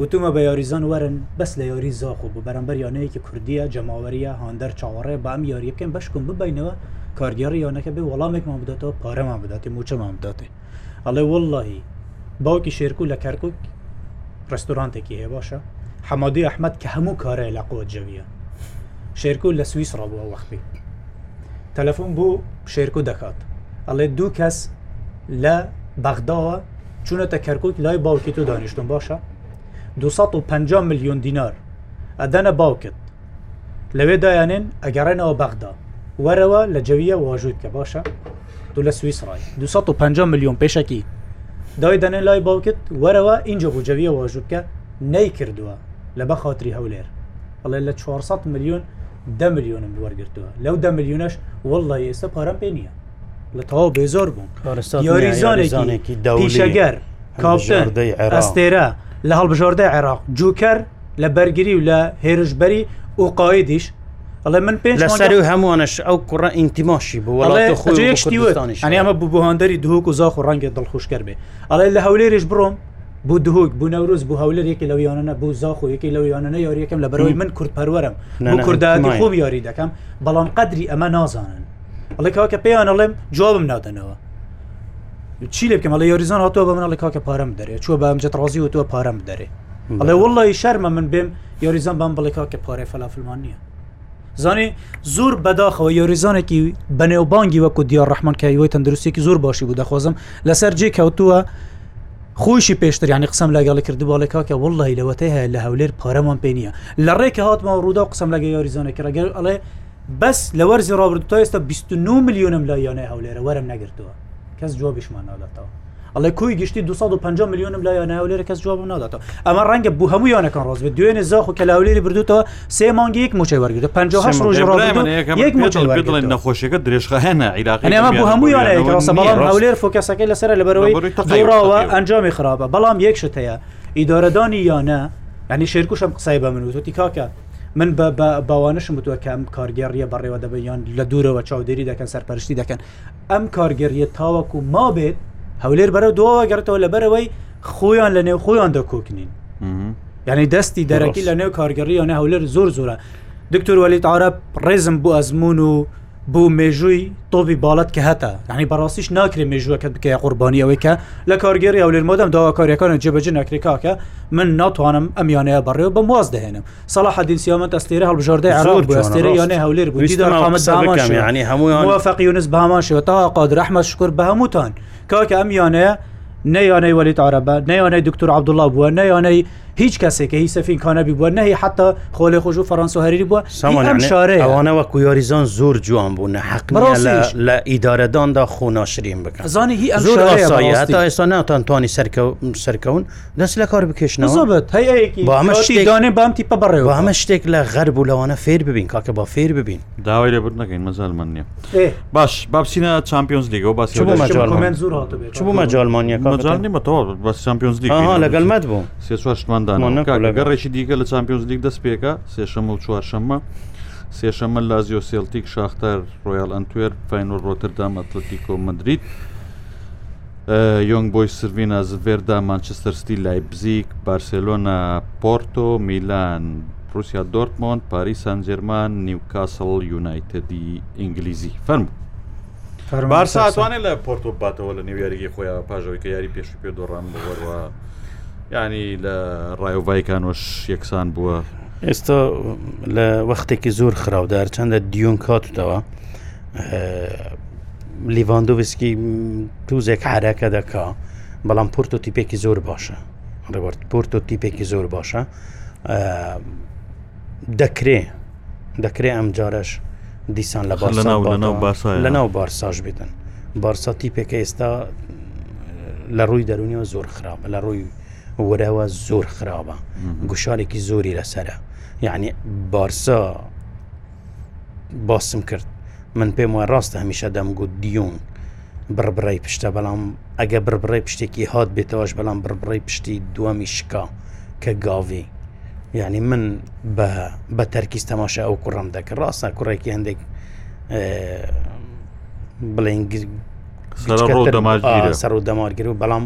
وتومە بە یاریزان وەرن بەس لە یاری زاخ و بۆ بەرەمبەر یانەیەکی کوردیە جەماوەریە هاندەر چاوەڕێ بەم یاری بکەین بەشکم ببینەوە کارگەری یانەکە بێ وەڵامێکمان بداتەوە پارەمان بداتێ موچەمان بداتێ ئەڵێ وڵی باوکی شێرک و لە کەرکک ڕستورانتێکی هەیە باشە حەمادی ئەحمد کە هەموو کارە لە قوت جەویە شێرکۆ لە سوئیس ڕبووە وەختی تەلەفۆن بوو شێرکۆ دەکات ئەڵێ دوو کەس لە بەغداوە چونەتە کەرکک لای باوکی تو دانیشتم باشە 250 میلیۆن دینار ئەدەنە باوکت لەوێ دایانێن ئەگەڕێنەوە بەغدا وەرەوە لە جەویە واژوت کە باشە دوو لە سوئیسڕای 250 میلیۆن پێشەکی دای دەنێ لای باوکت وەرەوە اینجا بجەویە واژوبکە نەیکردووە لە بە خااتری هەولێر بەڵێ لە 400 میلیۆن ده میلیۆنم وەرگرتووە لەو ده میلیونەش وڵی ئێستا پارەم پێ نییە لە تەواو بێزۆر بووم یاریزانێکی داویشەگەر کاپشن ئەستێرە لە هەڵبژۆردە عێراق جوکەر لە بەرگری و لە هێرشبەری ئۆقاایدیش ئەڵێ من پێ لەسەر و هەمووانش ئەو کوڕە ئینتیماشی بووەشتیوەنی ئەمە بوو بۆهندەری دهوک و زاخ و ڕەنگە دڵخوشکە بێ ئەڵێ لە هەولێریش بڕۆم بۆ دهۆک بوو نەوروز بوو هەولێکی لەویانە بوو زاخۆ یەکی لەویانە یاریەکەم لە بەرەوەی من کوردپەروەرم کوردانی خۆب یاری دەکەم بەڵام قدری ئەمە نازانن ئەڵێکەوە کە پێیان ئەڵێم جوابم نادەنەوە چی لێ بکەم ئەڵێ یاریزان هاتووە بە منە لە کاکە پارەم دەرێ چوە بە ئەمجە ڕازی و تووە پارەم دەرێ ئەڵێ وڵی شەرمە من بێم یاریزان بام بڵێ کاکە پارێ فەلافلمان نییە زانێ زۆر بەداخەوە یۆریزانێکی بەنێوبانگی وەکو دیار ڕحمان کەیەوەی تەندروستێکی زۆر باشی بوو دەخوازم لەسەر جێ کەوتووە خۆشی پێشتریانی قسم لەگەڵ کردی باڵێکا کە وڵی لەوەتەی هەیە لە هەولێر پارەمان پێ نیە لە ڕێکە هاتمەوە ڕوودا قسم لەگە یاریزانێکی ڕگەر ئەڵێ بەس لە وەرزی ڕابرد تا ئێستا 29 میلیۆنم لە یانە هەولێرە وەرم نەگرتووە کەس جوابیشمان ناداتەوە ئەڵێ کوی گشتی 250 میلیۆنم لای ناولێرە کەس جواب ناداتەوە ئەمە ڕەنگە بوو هەمویانەکان ڕۆز بێت دوێنێ زاخ و کەلاولێری بردووتەوە سێ مانگە یک موچەی وەرگرت 5 ڕۆژ ڕێک نەخۆشیەکە درێژخەهێنە عیراقیمە بوو هەمویانەیەکەولێر فۆکەسەکەی لەسرە لەبەرەوەی ڕاوە ئەنجامی خراپە بەڵام یەک شتەیە ئیدارەدانی یانە ینی شێرکوشم قسای بە منوتۆتی کاکە من باوانشم بتووە کەم کارگەڕیە بەڕێوە دەبیان لە دوورەوە چاودێری دەکەن سەرپەرشتی دەکەن ئەم کارگەریە تاوەکو ما بێت هەولێر بەرە دۆگەڕێتەوە لە بەرەوەی خۆیان لە نێو خۆیان دەکۆکنین یعنی دەستی دەرەکی لە نێو کارگەڕیان هەولێر زۆر زۆرە دکتۆر وەلیت عرب ڕێزم بوو ئەزمون و بوو مێژووی تۆبی باڵەت کە هەتا ینی بەڕاستیش ناکرێ مێژوەکەت بکە قوربانیەوەیکە لە کارگەری ئەو لێرمەدەم داواکاریەکانە جێبەجێ ناکرێکاکە من ناتوانم ئەمیانەیە بەڕێ بە واز دەهێنم سەڵ حدینسیامەت ئەستێرە هەڵبژاردە عراق ئەستێرە یانە هەولێر بوو فقیونس بەماشەوە تا قاد رەحمە شکر بە هەمووتان کەواکە ئەم یانەیە نەیانەی وەلیت عربە نەیانەی دکتور عبدوڵا بووە نەیانەی هیچ کەسێکە هی سەفین کانەبی بووە نەهی حتا خۆلی خۆش و فەرەنس و هەریری بووە شارێ ئەوانەوە کویاریزان زۆر جوان بوون حق لە ئیدارەداندا خۆناشرین بکە زانی هی تا ئێستا ناتانتوانی سەرکەون دەست لە کار بکەشنەوەبت هەیەکیدانێ بام تیپە بەڕێ هەمە شتێک لە غەرب و لەوانە فێر ببین کاکە با فێر ببین داوای لە برد نەکەین مەزال من نیە باش بابسینە چمپیۆنز لیگە و باس چ بوو مەجارمانیا مەجار نیمەەوە بە چمپیۆنز لیگ لەگەلمەت بوو سێ چوارشمان ئەمدانگەڕێکی دیکە لە چمپیۆز لیگ دەست پێکە سێشەمە و چوارشەمە سێشەمە لازیۆ سێلتیک شاختار ڕۆیال ئەنتوێر فینۆ ڕۆتردام ئەتلتیکۆ مدریت یۆنگ بۆی سروینا زڤێردا مانچستەرستی لایبزیک بارسلۆنا پۆرتۆ میلان پروسیا دۆرتمۆند پاری سانجێرمان نیوکاسل یونایتدی ئینگلیزی فەرم بارسا ئەتوانێت لە پۆرتۆ باتەوە لە نێویارێکی خۆیان پاژەوەی کە یاری پێشی پێ دۆڕان بەوەەوە ینی لە ڕایوڤایکانۆش یەکسان بووە ئێستا لە وەختێکی زۆر خراودار چەندە دیون کاتتەوە لیڤاندۆڤسکی توزێک عراکە دەکا بەڵام پۆرتۆ تیپێکی زۆر باشە ڕێوەرد پۆرتۆ تیپێکی زۆر باشە دەکرێ دەکرێ ئەم جارەش دیسان لە لەناو بارساژ بێتن بارسا تیپێکە ئێستا لە ڕووی دەرونیەوە زۆر خراپە لە ڕووی وەرەوە زۆر خراپە گوشارێکی زۆری لەسرە یعنی بارسا باسم کرد من پێم وای ڕاستە هەمیشە دەمگووت دیون بربڕی پشتە بەڵام ئەگە بربڕی پشتێکی هات بێتەوەش بەڵام بربڕی پشتی دووەمی شکا کە گاوی یعنی من بە تەرکیز تەماشا ئەو کوڕم دەکرد ڕاستە کوڕێکی هەندێک بڵێن سەر و دەمارگیر و بەڵام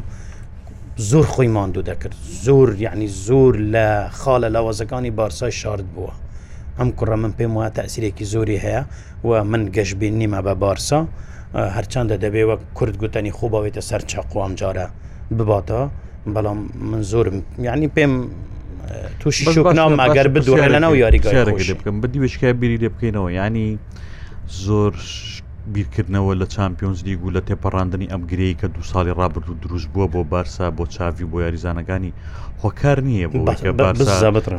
زۆر خۆی ماندوو دەکرد زۆر یعنی زۆر لە خاڵە لاوازەکانی بارسای شارد بووە ئەم کوڕە من پێم وایە تاسیرێکی زۆری هەیە و من گەشتبی نیمە بە بارسا هەرچنددە دەبێ وە کورد گوتنی خوباوێتە سەر چاقوام جارە بباتە بەڵام من زۆرم یعنی پێم تووشی شوکنام ئەگەر بدوێ لەناو یاریگەکەم بدی وشکای بیری لێ بکەینەوە ینی زۆر بیرکردنەوە لە چمپیۆنز لیگ و لە تێپەڕاندنی ئەمگرەیە کە دو ساڵی ڕابرد و دروست بووە بۆ بارسا بۆ چاوی بۆ یاریزانەکانی خۆکار نییە بۆکە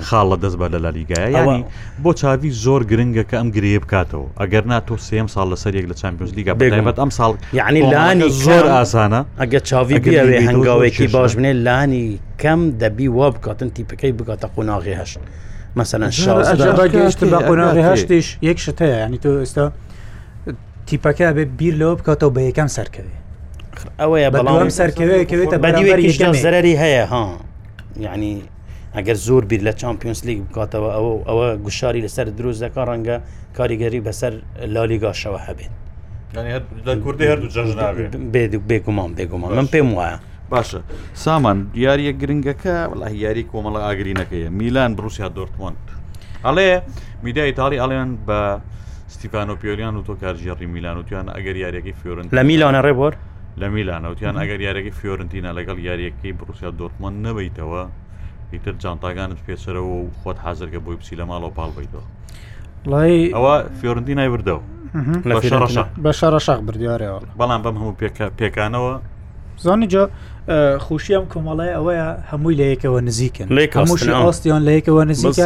خاڵە دەست بە لە لالیگایە ینی بۆ چاوی زۆر گرنگە کە ئەم گرێ بکاتەوە ئەگەر ناتۆ سێم ساڵ لەسەر یەک لە چمپیۆنز لیگە بێبەت ئەم ساڵ یعنی لانی زۆر ئاسانە ئەگە چاوی بیاوێ هەنگاوێکی باش بنێ لانی کەم دەبی وا بکاتن تیپەکەی بگاتە قۆناغی هەشت. مثلا شازدە گەشت بە قۆناغی هەشتیش یەک شتەیە ینی تۆ ئێستا تیپەکە بێ بیر لەوە بکاتەوە بە یەکەم سەرکەوێ ئەوەیە بەڵام سەرکەوێتە بەدیوێکیشدا زەرری هەیە ها یعنی ئەگەر زۆر بیر لە چمپیۆنس لیگ بکاتەوە ئەوە ئەوە گوشاری لەسەر دروست دەکە ڕەنگە کاریگەری بەسەر لالیگاشەوە هەبێت کوردی هەردوو جەژناوێت بێگومان بێگومان من پێم وایە باشە سامان دیارە گرنگەکە وڵی یاری کۆمەڵە ئاگرینەکەیە میلان بروسیا دۆرتمونند هەڵێ میدیا ئیتالی ئەڵێن بە ستیفانۆ پیۆلیان و تۆ کارژێڕی میلان وتیان ئەگەر یاریەکەی فۆرن لە میلانە ڕێبۆر لە میلانەوتیان ئەگەر یاریەکەی فۆرنتینە لەگەڵ یاریەکەی بروسیا دۆرتمان نەبیتەوە ئیتر جانتاگانت پێچەرەوە و خۆت حازرگە بۆی پسی لە ماڵەوە پاڵ بیتەوە لای ئەوە فۆرنتینای بردەوە بە شەڕەشاق بردیارەوە بەڵام بەم هەموو پێکانەوە زانی جا خوشیم کۆمەڵی ئەوەیە هەمووی لە یەکەوە نزیکن هەمووشی ئاستیان لە یەکەوە نزیکە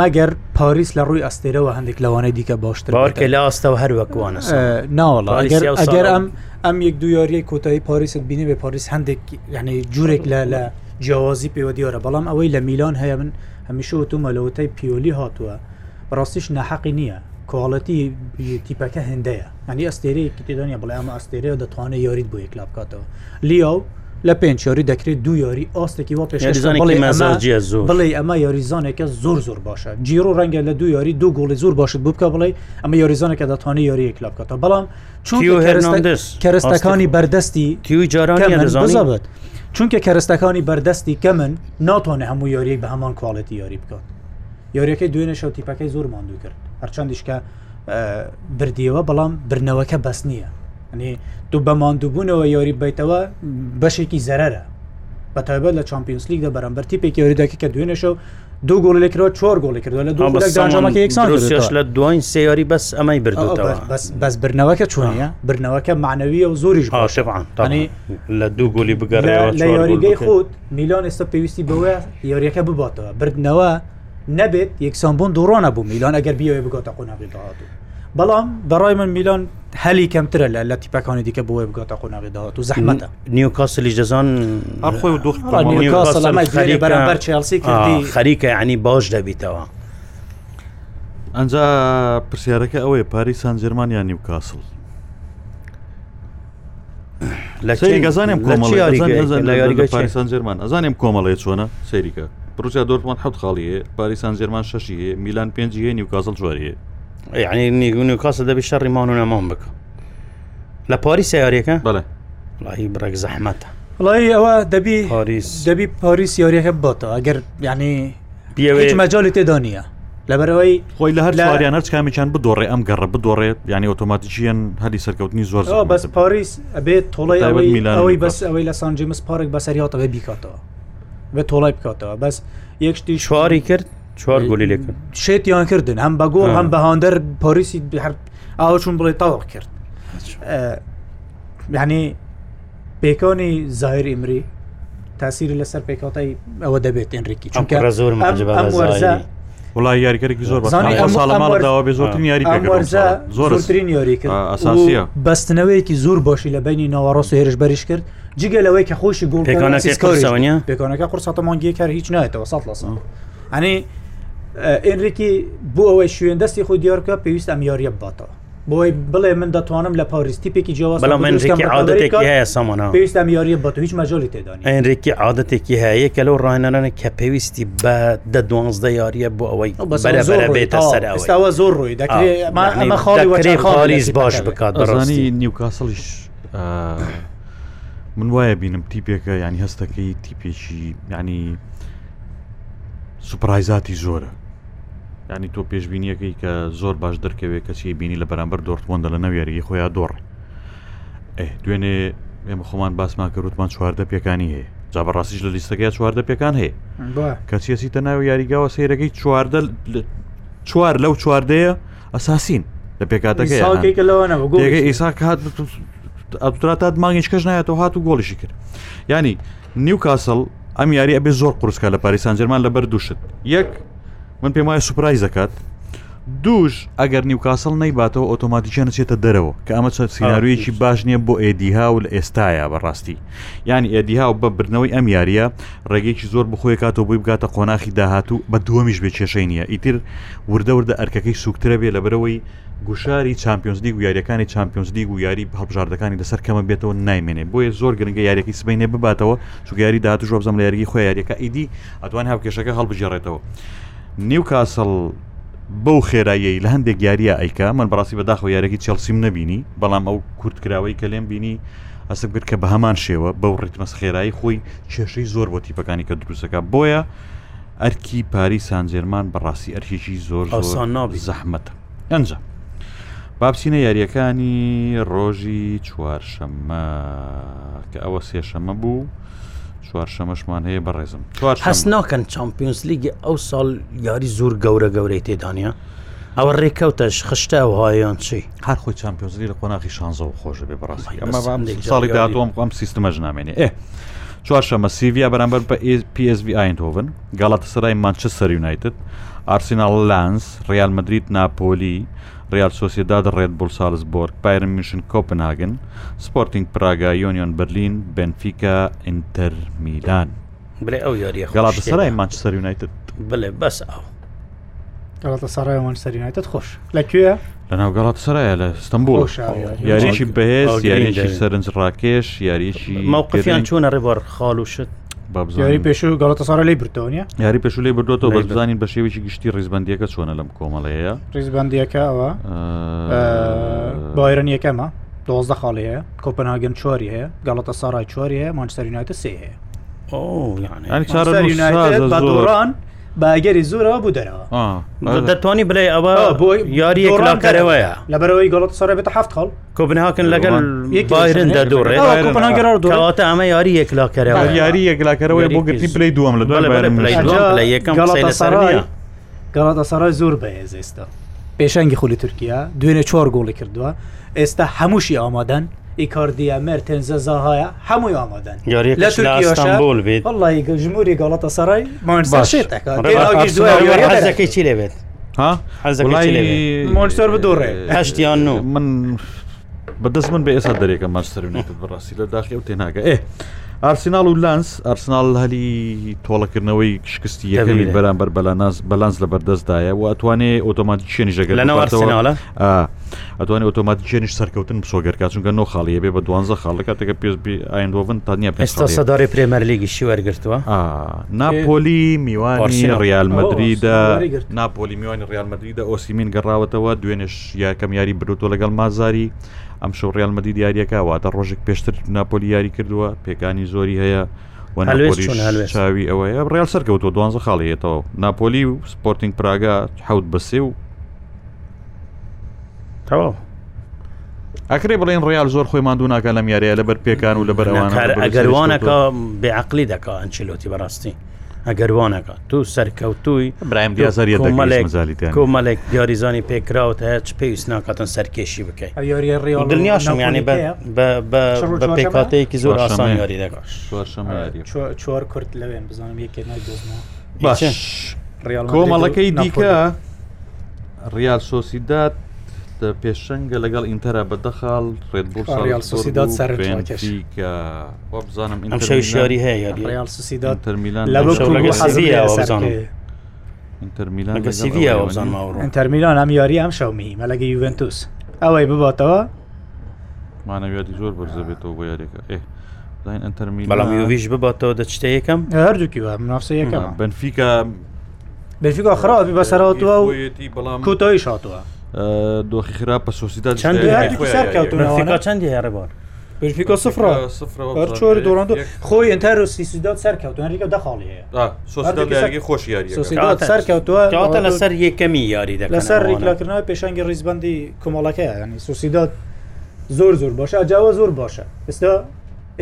مەگەر پاریس لە ڕووی ئەستێرەوە هەندێک لەوانەی دیکە باشترکە لە ئاستەوە هەروەکوانە ناوەڵە ئەگەر ئەم ئەم یەک دو یاریە کۆتایی پاریست بینی بێ پاریس هەندێک یعنی جوورێک لە لە جیاوازی پێوە دیۆرە بەڵام ئەوەی لە میلان هەیە من هەمیشە وتومەلەوتەی پیۆلی هاتووە ڕاستیش نەحەقی نییە کۆڵەتی تیپەکە هەندەیە ئەنی ئەستێرەیەکی تێدانە بڵێ ئەمە ئەستێرەیە دەتوانێت یاریت بۆ یەکلا بکاتەوە لیاو لە پێنجۆری دەکرێت دو یاری ئاستێکی وە پێشێ زۆر بڵێ ئەمە یاریزانێکە زۆر زۆر باشە جیرۆ ڕەنگە لە دو یاری دو گۆڵی زۆر باشت بکە بڵێ ئەمە یاریزانێکە دەتوانانی یاری کلاب بکاتە بەڵام چون کەرستەکانی بەردەستی تیوی جارانیزانبێت. چونکە کەرستەکانی بەردەستی کە من ناتوانێ هەموو یاریەک بە هەمان کواڵەتی یاری بکات یاریەکەی دوێنە شەوتیپەکەی زۆر ماندوو کرد هەرچەند دیشکە بردیەوە بەڵام برنەوەکە بەس نییە ئەنی دوو بە مادووبوونەوە یۆری بیتەوە بەشێکی زەرەرە بە تایبەت لە چمپیۆنسلیگ دە بەرەمبەرتی پێکیێریدەکە کە دوێنێشە و دوو گۆڵ لەکرەوە چۆر گۆڵ کردو لە دوش لە دوین سیاری بەس ئەمەی بردوتەوە بەس برنەوەکە چۆنە برنەوەکە معنەویە و زۆریش شانی لە دوو گۆلی بگەڕ لە یاریگەی خودود میلیۆن ئێستا پێویستی بەوە یاریەکە بباتەوە بردنەوە نەبێت یەکسانبوون دوڕۆنە بوو میلیۆن ئەگەر بیەوە بگۆتە قۆنابێتەوە بەڵام بەڕای من میلان هەلی کەمترە لە لە تیپەکانی دیکە بۆی بگاتە قۆناغیداات و زەحمەتە نیوکاسلی دەزان ئەخۆی و دوخت بەرامبەر چلسی کردی خەریکە عنی باش دەبیتەوە ئەجا پرسیارەکە ئەوەیە پاری سان جرمانیا نیوکاسل لەگەزانم کۆمەڵیسان جرمان ئەزانم کۆمەڵێ چۆنە سەیریکە پرچیا دۆرتمان حوت خاڵیە پاریسان جێرمان شەشیە میلان پێنجە نیوکاسل جوارەیە یعنی نیگونی و کاسە دەبی شەڕی ماون و نەمان بکە لە پاری سیارەکە بڵێ لای برێک زەحمەتە وڵی ئەوە دەبی پاریس دەبی پاریس یاریەکە بۆتە ئەگەر یعنی مەجای تێدانە لەبەرەوەی خۆی لە هەر لاریان هەر کامیان بدۆڕێ ئەم گەڕە بدۆڕێت یعنی ئۆتۆماتیکیان هەری سەرکەوتنی زۆر بەس پاریس ئەبێت تۆڵی ئەوەی بەس ئەوەی لە سانجیمس پارێک بەسەریاتەوە بیکاتەوە بە تۆڵای بکاتەوە بەس یەکشتی شواری کرد چوار گلی لێکن شێتیان کردن هەم بە گۆڵ هەم بە هاندەر پۆریسی هەر ئاوە چون بڵێ تاوەق کرد یعنی پێکۆنی زایر ئیمری تاسیری لەسەر پێکاتای ئەوە دەبێت ئەنریکی چونکە زۆر وڵی یاریگەێکی زۆر ساڵەماڵداوا بێ زۆرترین یاری زۆرترین یاری ئاساسیە بەستنەوەیەکی زۆر باشی لە بینی ناوەڕاست و هێرش بەریش کرد جگە لەوەی کە خۆشی گوڵ پێکانەکە قورسەتەمانگیەکە هیچ نایێتەوە سە لە ساڵ ئەنی ئێنریکی بۆ ئەوەی شوێندەستی خۆ دیارکە پێویست ئەم یاریە باتەوە بۆی بڵێ من دەتوانم لە پاریستیپێکی جیاواز پێویستم یاری بە هیچ مەجۆلی تێدانی ئەنرێکی عادەتێکی هەیە کە لەو ڕێنەرانە کە پێویستی بە دە دوانزدە یاریە بۆ ئەوەی بێتە سەرستاوە زۆر ڕووی ئەمە خاڵی خالیز باش بکات بەڕانی نیوکاسڵیش من وایە بینم تیپێکە ینی هەستەکەی تیپێکی ینی سوپایزاتی زۆرە ینی تۆ پێشببینیەکەی کە زۆر باش دەرکەوێت کەسی بینی لە بەرامبەر دۆرتوەندە لە نەوێری خۆیان دۆڕ دوێنێ ئێمە خۆمان باسمان کە ڕوتمان چواردە پێکانی هەیە جا بەڕاستیش لە لیستەکەی چواردە پێکان هەیە کەچیەسی تەناوی یاریگاوە سیرەکەی چواردە چوار لەو چواردەیە ئەساسین لە پێکاتەکەی ئیسا هات ئەتراتات مانگیش کەش نایەتەوە هات و گۆڵیشی کرد ینی نیو کاسەڵ ئەم یاری ئەبێ زۆر قورسکە لە پاریسان جەرمان لەبەر دووشت یەک من پێم وایە سوپرای زکات دوش ئەگەر نیوکاسڵ نەیباتەوە ئۆتۆماتیکیان نچێتە دەرەوە کە ئەمە سنارویەکی باش نییە بۆ ئێدیها و لە ئێستاە بەڕاستی یعنی ئێدیها و بە برنەوەی ئەم یاریە ڕێگەیەکی زۆر بخۆی کاتەوە بۆی بگاتە قۆناخی داهاتوو بە دووەمیش بێ کێشەی نییە ئیتر وردەوردە ئەرکەکەی سوکترە بێ لە برەوەی گوشاری چمپیۆنس دی و یاریەکانی چمپیۆنس دی و یاری هەبژاردەکانی لەسەر کەمە بێتەوە نایمێنێ بۆیە زۆر گرنگگە یاریەکەی سبینێ بباتەوە سوگاری داهاتوو ژۆبزم لە یاریی خۆ یاریەکە ئیدی ئەتوان هاوکێشەکە هەڵبژێڕێتەوە نیوکاسل بەو خێراییەی لە هەندێک یاریە ئەیکە من بەڕاستی بەداخۆ یارەکی چلسیم نەبینی بەڵام ئەو کورتکراوەی کە لێم بینی ئەسب کرد کە بە هەمان شێوە بەو ڕیتمەس خێرایی خۆی کێشەی زۆر بۆ تیپەکانی کە دروستەکە بۆیە ئەرکی پاری سانجێرمان بەڕاستی ئەرکێکی زۆر ئاسان زەحمەتە ئەنجە بابچینە یاریەکانی ڕۆژی چوارشەممە کە ئەوە سێشەمە بوو. چوار شەمەشمان هەیە بەڕێزم هەست ناکەن چمپیۆنس لیگ ئەو ساڵ یاری زۆر گەورە گەورەی تێدانیا ئەوە ڕێککەوتەش خشتە و هایان چی هەر خۆی چمپیۆنزلی لە قۆناخی شانزە و خۆشە بێ بەڕاستی ئەمە ساڵی دااتۆم ئەم سیستمەش نامێنێ ئێ. چوارشەمە سیڤیا بەرامبەر بە PSV ئاینتۆڤن گەڵاتە سرای مانچە سەر یونایتد ئارسینال لانس ریال مدریت ناپۆلی ریال سۆسیداد ڕێد بول سالزبۆرگ پایرم میشن کۆپناگن سپۆرتنگ پراگا یۆنیۆن بەرلین بنفیکا ئینتەر میلان بێ ئەو یاریە گەڵاتسەرای مانچستەر یونایتد بڵێ بەس ئەو گەڵاتە سەرای مانچستەر یونایتد خۆش لەکوێە لەناو گەڵات سرایە لە ستمبول یاریشی بەهێز یاریشی سەرنج ڕاکێش یاریشی ماوقفیان چۆنە ڕێبەر خاڵ و شت بابزاری پێش و گەڵەتە سارە لی برتۆنیە یاری پێش لی بردوەوە بەس بزانین بە شێوێکی گشتی ڕیزبندیەکە چۆنە لەم کۆمەڵەیە ڕیزبندیەکە ئەوە بایرن یەکەمە دۆزدە خاڵی هەیە کۆپناگەن چواری هەیە گەڵەتە سارای چواری هەیە مانچستەر یونایتە سێ هەیە ئەو یعنی چارە یونایتە بە دوڕان باگەری زۆرەوە بوو دەرەوە دەتوانانی بڵێ ئەوە بۆی یاری ڕامکارەوەیە لەبەرەوەی گەڵت سەر بێتە هەفت خەڵ کۆبنهاکن لەگەڵ باێن دەدوڕێتە ئەمە یاری یەکلاکەرەوە یاری یەکلاکەرەوەی بۆ گرتی پلی دووەم لە دوێ یەکەم گەڵاتە سەرای زۆر بەهێز ئێستا پێشەنگی خولی تورکیا دوێنێ چۆر گۆڵی کردووە ئێستا هەمووشی ئامادەن ئیکاردیە مرتنزە زاهایە هەمووی ئامادەن لەستانبول بێت وڵی ژموری گەڵەتە سەرای مانەکەی چی لێبێت مۆنسۆر بدۆڕێ هەشتیان و من بەدەست من بە ئێستا دەرێکە ماستەر بڕاستی لە داخی و تێناگە ئێ ئارسینال و لانس ئەرسنال هەلی تۆڵەکردنەوەی شکستی یەکەوی بەرامبەر بەلاناز بەلانس لە بەردەستدایە و ئەتوانێ ئۆتۆماتی شێنی ژەگە لەناوەسینالە ئەتوانێت ئۆتۆماتی شێنش سەرکەوتن بسۆگەرکات چونکە نۆ خاڵیە بێ بە دوانزە خاڵە کاتێکە پێسبی ئاینۆڤن تانیا پێستا سەدارێ پرێمەر لیگیشی وەرگرتووە ناپۆلی میوانی ڕالمەدریدا ناپۆلی میوانی ڕالمەدریدا ئۆسیمین گەڕاوەتەوە دوێنێش یاکەم یاری برۆتۆ لەگەڵ مازاری ئەم شو ڕیال مەدی دیارەکە واتە ڕۆژێک پێشتر ناپۆلی یاری کردووە پێکانی زۆری هەیە چاوی ئەوەیە ڕێال سەرکەوتۆ دوانزە خاڵیێتەوە ناپۆلی و سپۆرتنگ پراگا حوت بەسێ و تەواو ئەکرێ بڵێن ڕیال زۆر خۆی ماندوو ناکە لەم یاریە لەبەر پێکان و لەبەرەوان ئەگەروانەکە بێعقلی دەکە ئەنچلۆتی بەڕاستی ئەگەروان نەکات تو سەرکەوتوی برایم دیازاری کۆمەلێک یاریزانی پێکراوت هەیە چ پێویست ناکاتن سەرکێشی بکەیت دڵنیاشم ینی بە پێکاتەیەکی زۆر ئاسان یاری دەکات چوار کورت لەوێن بزانم یەکێ نای کۆمەڵەکەی دیکە ریال سۆسیدات ئێستا پێشەنگە لەگەڵ ئینتەرا بەدەخال ڕێبزانم شاری هەیە تەرمیلان ئەم یاری ئەم شەومی مەلەگە یوڤنتوس ئەوەی بباتەوە مانەویاتی زۆر بەرزە بێتەوە بۆ یاریەکە بەڵام ویش بباتەوە دەچتە یەکەم هەردووکی منافسە یەکەم بنفیکە بنفیکە خراپی بەسەرەوە کوتۆی شاتووە دۆخی خراپە سوسیدا چەندی هێڕێبار بریکا صفر صفر چۆری دۆڕاندو خۆی ئەتار سیسیدات سەرکەوتوان ریکە دەخاڵی هەیە خۆش سەرکەوتواتە لەسەر یەکەمی یاری لەسەر ڕیکلاکردنەوە پێشنگی ڕیزبندی کۆمەڵەکەی ینی سوسیدات زۆر زۆر باشە ئەجاوە زۆر باشە ئێستا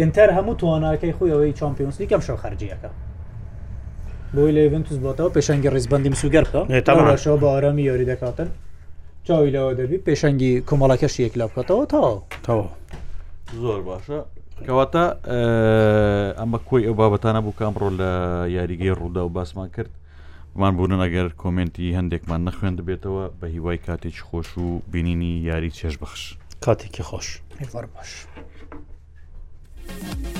ئینتەر هەموو توانناکەی خۆی ئەوەی چمپیۆنسلی کەم شە خەرجیەکە بۆی لەڤنتوس بۆتەوە پێشنگی ڕیزبندی سوگەرخە باشەوە بە ئارامی یاری دەکاتن چاوی لەوە دەبی پێشەنگی کۆمەڵەکەش یەک لە بکاتەوە تاوەەوە زۆر باشە کەواتە ئەمە کۆی ئەو بابەتانە بوو کامڕۆ لە یاریگەی ڕوودا و باسمان کرد مان بوون ئەگەر کۆمنتی هەندێکمان نەخوێن دەبێتەوە بە هیوای کاتێک خۆش و بینینی یاری چێش بەخش کاتێکی خۆش باش. Thank you.